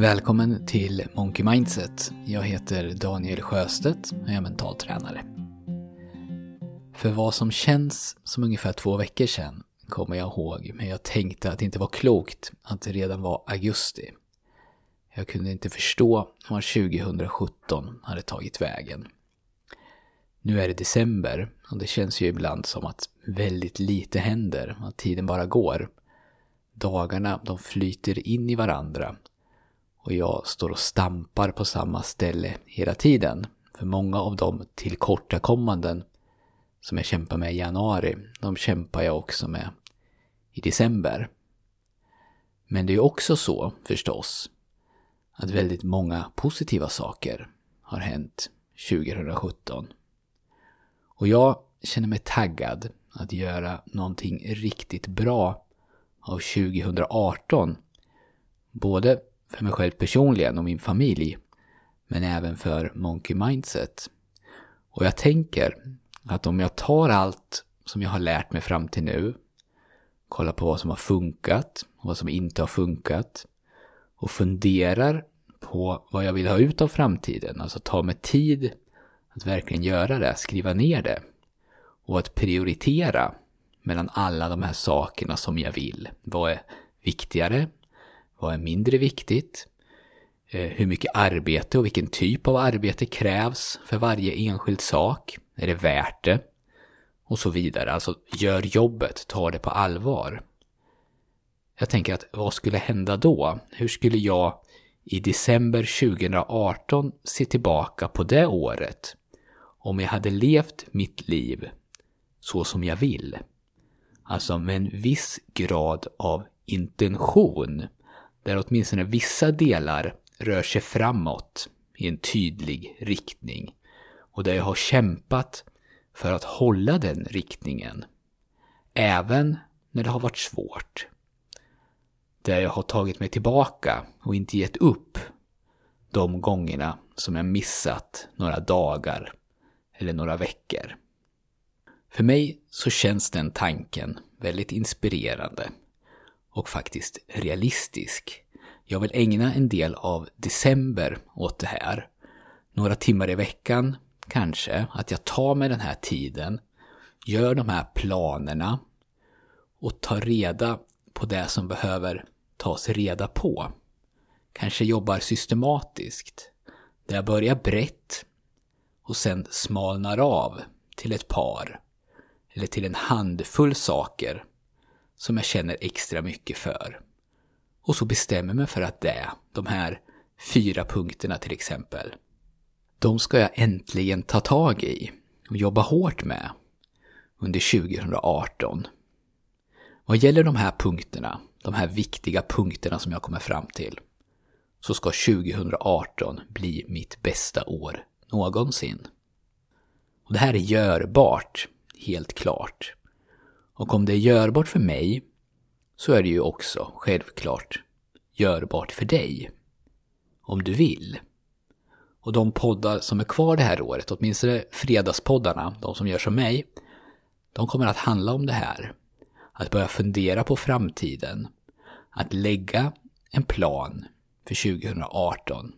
Välkommen till Monkey Mindset. Jag heter Daniel Sjöstedt och jag är mentaltränare. För vad som känns som ungefär två veckor sedan kommer jag ihåg, men jag tänkte att det inte var klokt att det redan var augusti. Jag kunde inte förstå var 2017 hade tagit vägen. Nu är det december och det känns ju ibland som att väldigt lite händer, att tiden bara går. Dagarna de flyter in i varandra och jag står och stampar på samma ställe hela tiden. För många av de tillkortakommanden som jag kämpar med i januari, de kämpar jag också med i december. Men det är också så, förstås, att väldigt många positiva saker har hänt 2017. Och jag känner mig taggad att göra någonting riktigt bra av 2018. Både för mig själv personligen och min familj, men även för Monkey Mindset. Och jag tänker att om jag tar allt som jag har lärt mig fram till nu, kollar på vad som har funkat och vad som inte har funkat och funderar på vad jag vill ha ut av framtiden, alltså ta mig tid att verkligen göra det, skriva ner det och att prioritera mellan alla de här sakerna som jag vill. Vad är viktigare? Vad är mindre viktigt? Eh, hur mycket arbete och vilken typ av arbete krävs för varje enskild sak? Är det värt det? Och så vidare. Alltså, gör jobbet, ta det på allvar. Jag tänker att vad skulle hända då? Hur skulle jag i december 2018 se tillbaka på det året om jag hade levt mitt liv så som jag vill? Alltså med en viss grad av intention där åtminstone vissa delar rör sig framåt i en tydlig riktning och där jag har kämpat för att hålla den riktningen. Även när det har varit svårt. Där jag har tagit mig tillbaka och inte gett upp de gångerna som jag missat några dagar eller några veckor. För mig så känns den tanken väldigt inspirerande och faktiskt realistisk. Jag vill ägna en del av december åt det här. Några timmar i veckan, kanske, att jag tar mig den här tiden, gör de här planerna och tar reda på det som behöver tas reda på. Kanske jobbar systematiskt, där jag börjar brett och sen smalnar av till ett par eller till en handfull saker som jag känner extra mycket för. Och så bestämmer mig för att det, de här fyra punkterna till exempel, de ska jag äntligen ta tag i och jobba hårt med under 2018. Vad gäller de här punkterna, de här viktiga punkterna som jag kommer fram till, så ska 2018 bli mitt bästa år någonsin. Och det här är görbart, helt klart. Och om det är görbart för mig så är det ju också självklart görbart för dig. Om du vill. Och de poddar som är kvar det här året, åtminstone fredagspoddarna, de som gör som mig, de kommer att handla om det här. Att börja fundera på framtiden. Att lägga en plan för 2018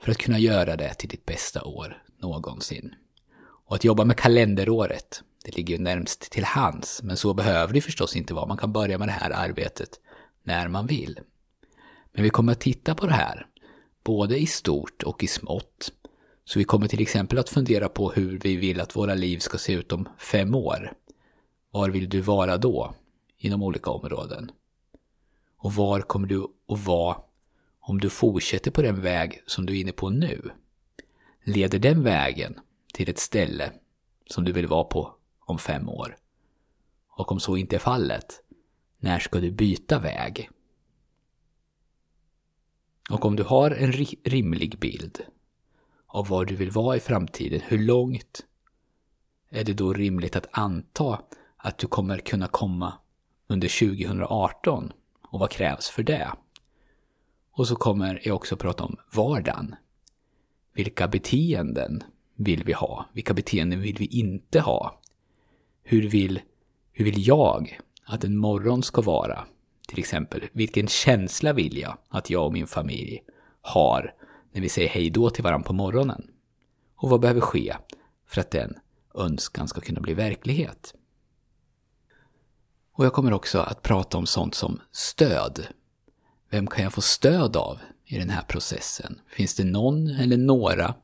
för att kunna göra det till ditt bästa år någonsin. Och att jobba med kalenderåret, det ligger ju närmst till hands, men så behöver det förstås inte vara. Man kan börja med det här arbetet när man vill. Men vi kommer att titta på det här, både i stort och i smått. Så vi kommer till exempel att fundera på hur vi vill att våra liv ska se ut om fem år. Var vill du vara då? Inom olika områden. Och var kommer du att vara om du fortsätter på den väg som du är inne på nu? Leder den vägen till ett ställe som du vill vara på om fem år? Och om så inte är fallet, när ska du byta väg? Och om du har en rimlig bild av var du vill vara i framtiden, hur långt är det då rimligt att anta att du kommer kunna komma under 2018 och vad krävs för det? Och så kommer jag också prata om vardagen. Vilka beteenden vill vi ha? Vilka beteenden vill vi inte ha? Hur vill, hur vill jag att en morgon ska vara? Till exempel, vilken känsla vill jag att jag och min familj har när vi säger hej då till varandra på morgonen? Och vad behöver ske för att den önskan ska kunna bli verklighet? Och jag kommer också att prata om sånt som stöd. Vem kan jag få stöd av i den här processen? Finns det någon eller några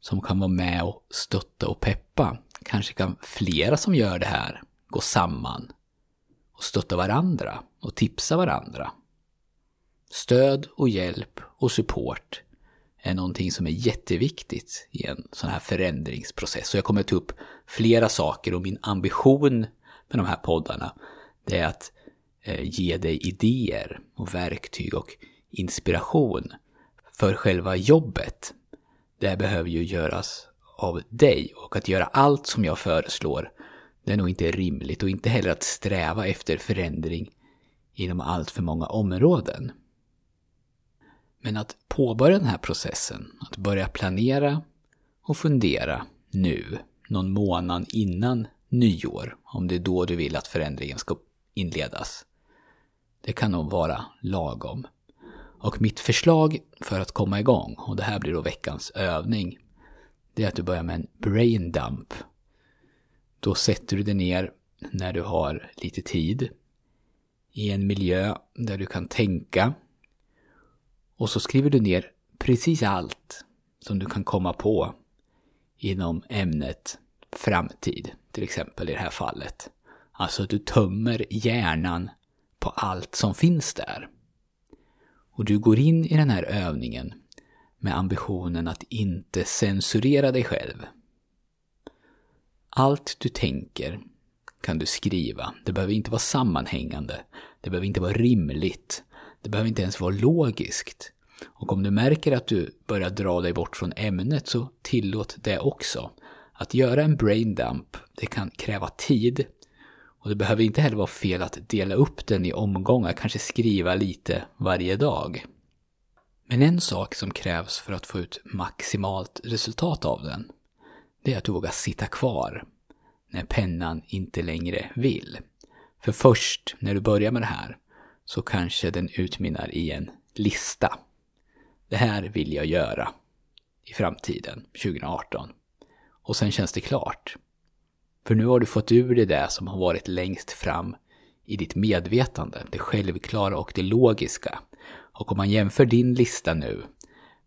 som kan vara med och stötta och peppa? Kanske kan flera som gör det här gå samman och stötta varandra och tipsa varandra. Stöd och hjälp och support är någonting som är jätteviktigt i en sån här förändringsprocess. Och jag kommer ta upp flera saker och min ambition med de här poddarna det är att eh, ge dig idéer och verktyg och inspiration för själva jobbet. Det behöver ju göras av dig och att göra allt som jag föreslår det är nog inte rimligt och inte heller att sträva efter förändring inom allt för många områden. Men att påbörja den här processen, att börja planera och fundera nu, någon månad innan nyår, om det är då du vill att förändringen ska inledas. Det kan nog vara lagom. Och mitt förslag för att komma igång, och det här blir då veckans övning, det är att du börjar med en brain dump. Då sätter du dig ner när du har lite tid i en miljö där du kan tänka och så skriver du ner precis allt som du kan komma på inom ämnet framtid, till exempel i det här fallet. Alltså att du tömmer hjärnan på allt som finns där. Och du går in i den här övningen med ambitionen att inte censurera dig själv. Allt du tänker kan du skriva. Det behöver inte vara sammanhängande. Det behöver inte vara rimligt. Det behöver inte ens vara logiskt. Och om du märker att du börjar dra dig bort från ämnet så tillåt det också. Att göra en brain dump, det kan kräva tid. Och det behöver inte heller vara fel att dela upp den i omgångar, kanske skriva lite varje dag. Men en sak som krävs för att få ut maximalt resultat av den, det är att du vågar sitta kvar när pennan inte längre vill. För först när du börjar med det här så kanske den utmynnar i en lista. Det här vill jag göra i framtiden, 2018. Och sen känns det klart. För nu har du fått ur dig det som har varit längst fram i ditt medvetande, det självklara och det logiska. Och om man jämför din lista nu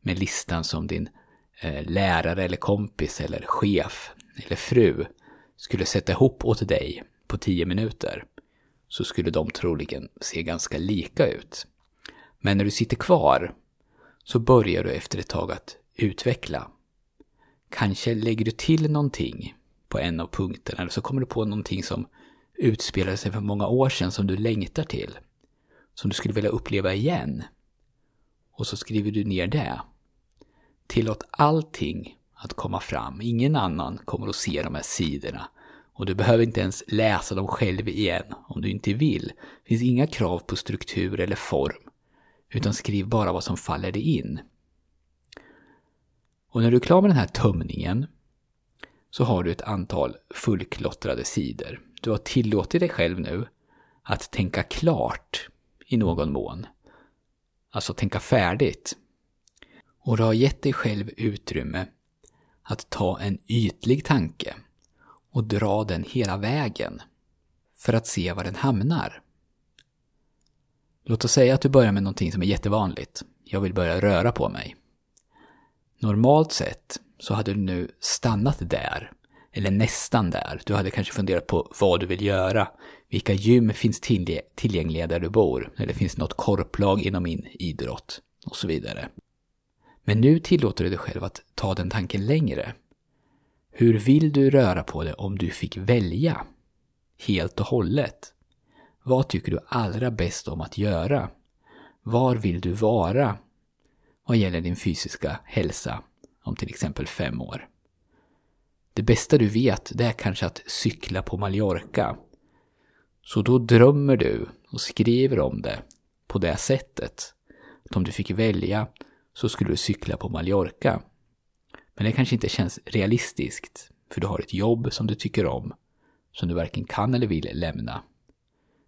med listan som din eh, lärare eller kompis eller chef eller fru skulle sätta ihop åt dig på tio minuter så skulle de troligen se ganska lika ut. Men när du sitter kvar så börjar du efter ett tag att utveckla. Kanske lägger du till någonting på en av punkterna eller så kommer du på någonting som utspelade sig för många år sedan som du längtar till. Som du skulle vilja uppleva igen. Och så skriver du ner det. Tillåt allting att komma fram. Ingen annan kommer att se de här sidorna. Och du behöver inte ens läsa dem själv igen om du inte vill. Det finns inga krav på struktur eller form. Utan skriv bara vad som faller dig in. Och när du är klar med den här tömningen så har du ett antal fullklottrade sidor. Du har tillåtit dig själv nu att tänka klart i någon mån. Alltså tänka färdigt. Och du har gett dig själv utrymme att ta en ytlig tanke och dra den hela vägen för att se var den hamnar. Låt oss säga att du börjar med någonting som är jättevanligt. Jag vill börja röra på mig. Normalt sett så hade du nu stannat där, eller nästan där. Du hade kanske funderat på vad du vill göra. Vilka gym finns tillgängliga där du bor? Eller finns det något korplag inom min idrott? Och så vidare. Men nu tillåter du dig själv att ta den tanken längre. Hur vill du röra på dig om du fick välja? Helt och hållet. Vad tycker du allra bäst om att göra? Var vill du vara? Vad gäller din fysiska hälsa om till exempel fem år. Det bästa du vet, det är kanske att cykla på Mallorca. Så då drömmer du och skriver om det på det sättet. Att om du fick välja så skulle du cykla på Mallorca. Men det kanske inte känns realistiskt, för du har ett jobb som du tycker om, som du varken kan eller vill lämna.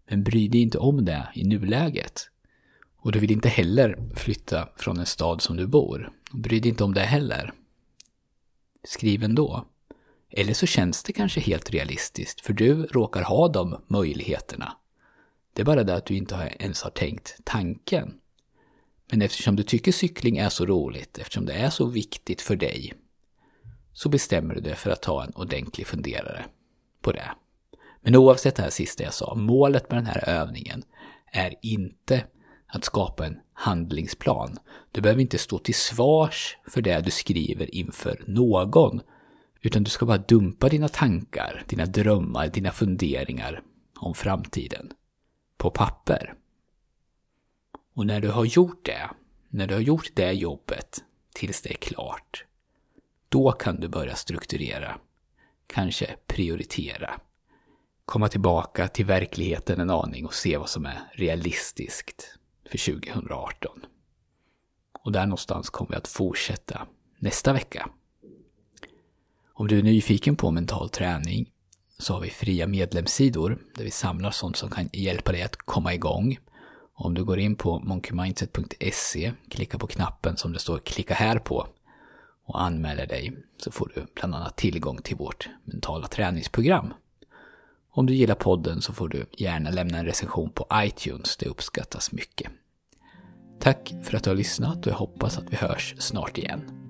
Men bry dig inte om det i nuläget. Och du vill inte heller flytta från en stad som du bor. Bry dig inte om det heller. Skriv ändå. Eller så känns det kanske helt realistiskt, för du råkar ha de möjligheterna. Det är bara det att du inte ens har tänkt tanken. Men eftersom du tycker cykling är så roligt, eftersom det är så viktigt för dig, så bestämmer du dig för att ta en ordentlig funderare på det. Men oavsett det här sista jag sa, målet med den här övningen är inte att skapa en handlingsplan. Du behöver inte stå till svars för det du skriver inför någon, utan du ska bara dumpa dina tankar, dina drömmar, dina funderingar om framtiden på papper. Och när du har gjort det, när du har gjort det jobbet tills det är klart, då kan du börja strukturera, kanske prioritera, komma tillbaka till verkligheten en aning och se vad som är realistiskt för 2018. Och där någonstans kommer vi att fortsätta nästa vecka. Om du är nyfiken på mental träning så har vi fria medlemssidor där vi samlar sånt som kan hjälpa dig att komma igång. Om du går in på monkeymindset.se, klicka på knappen som det står klicka här på och anmäler dig så får du bland annat tillgång till vårt mentala träningsprogram. Om du gillar podden så får du gärna lämna en recension på iTunes, det uppskattas mycket. Tack för att du har lyssnat och jag hoppas att vi hörs snart igen.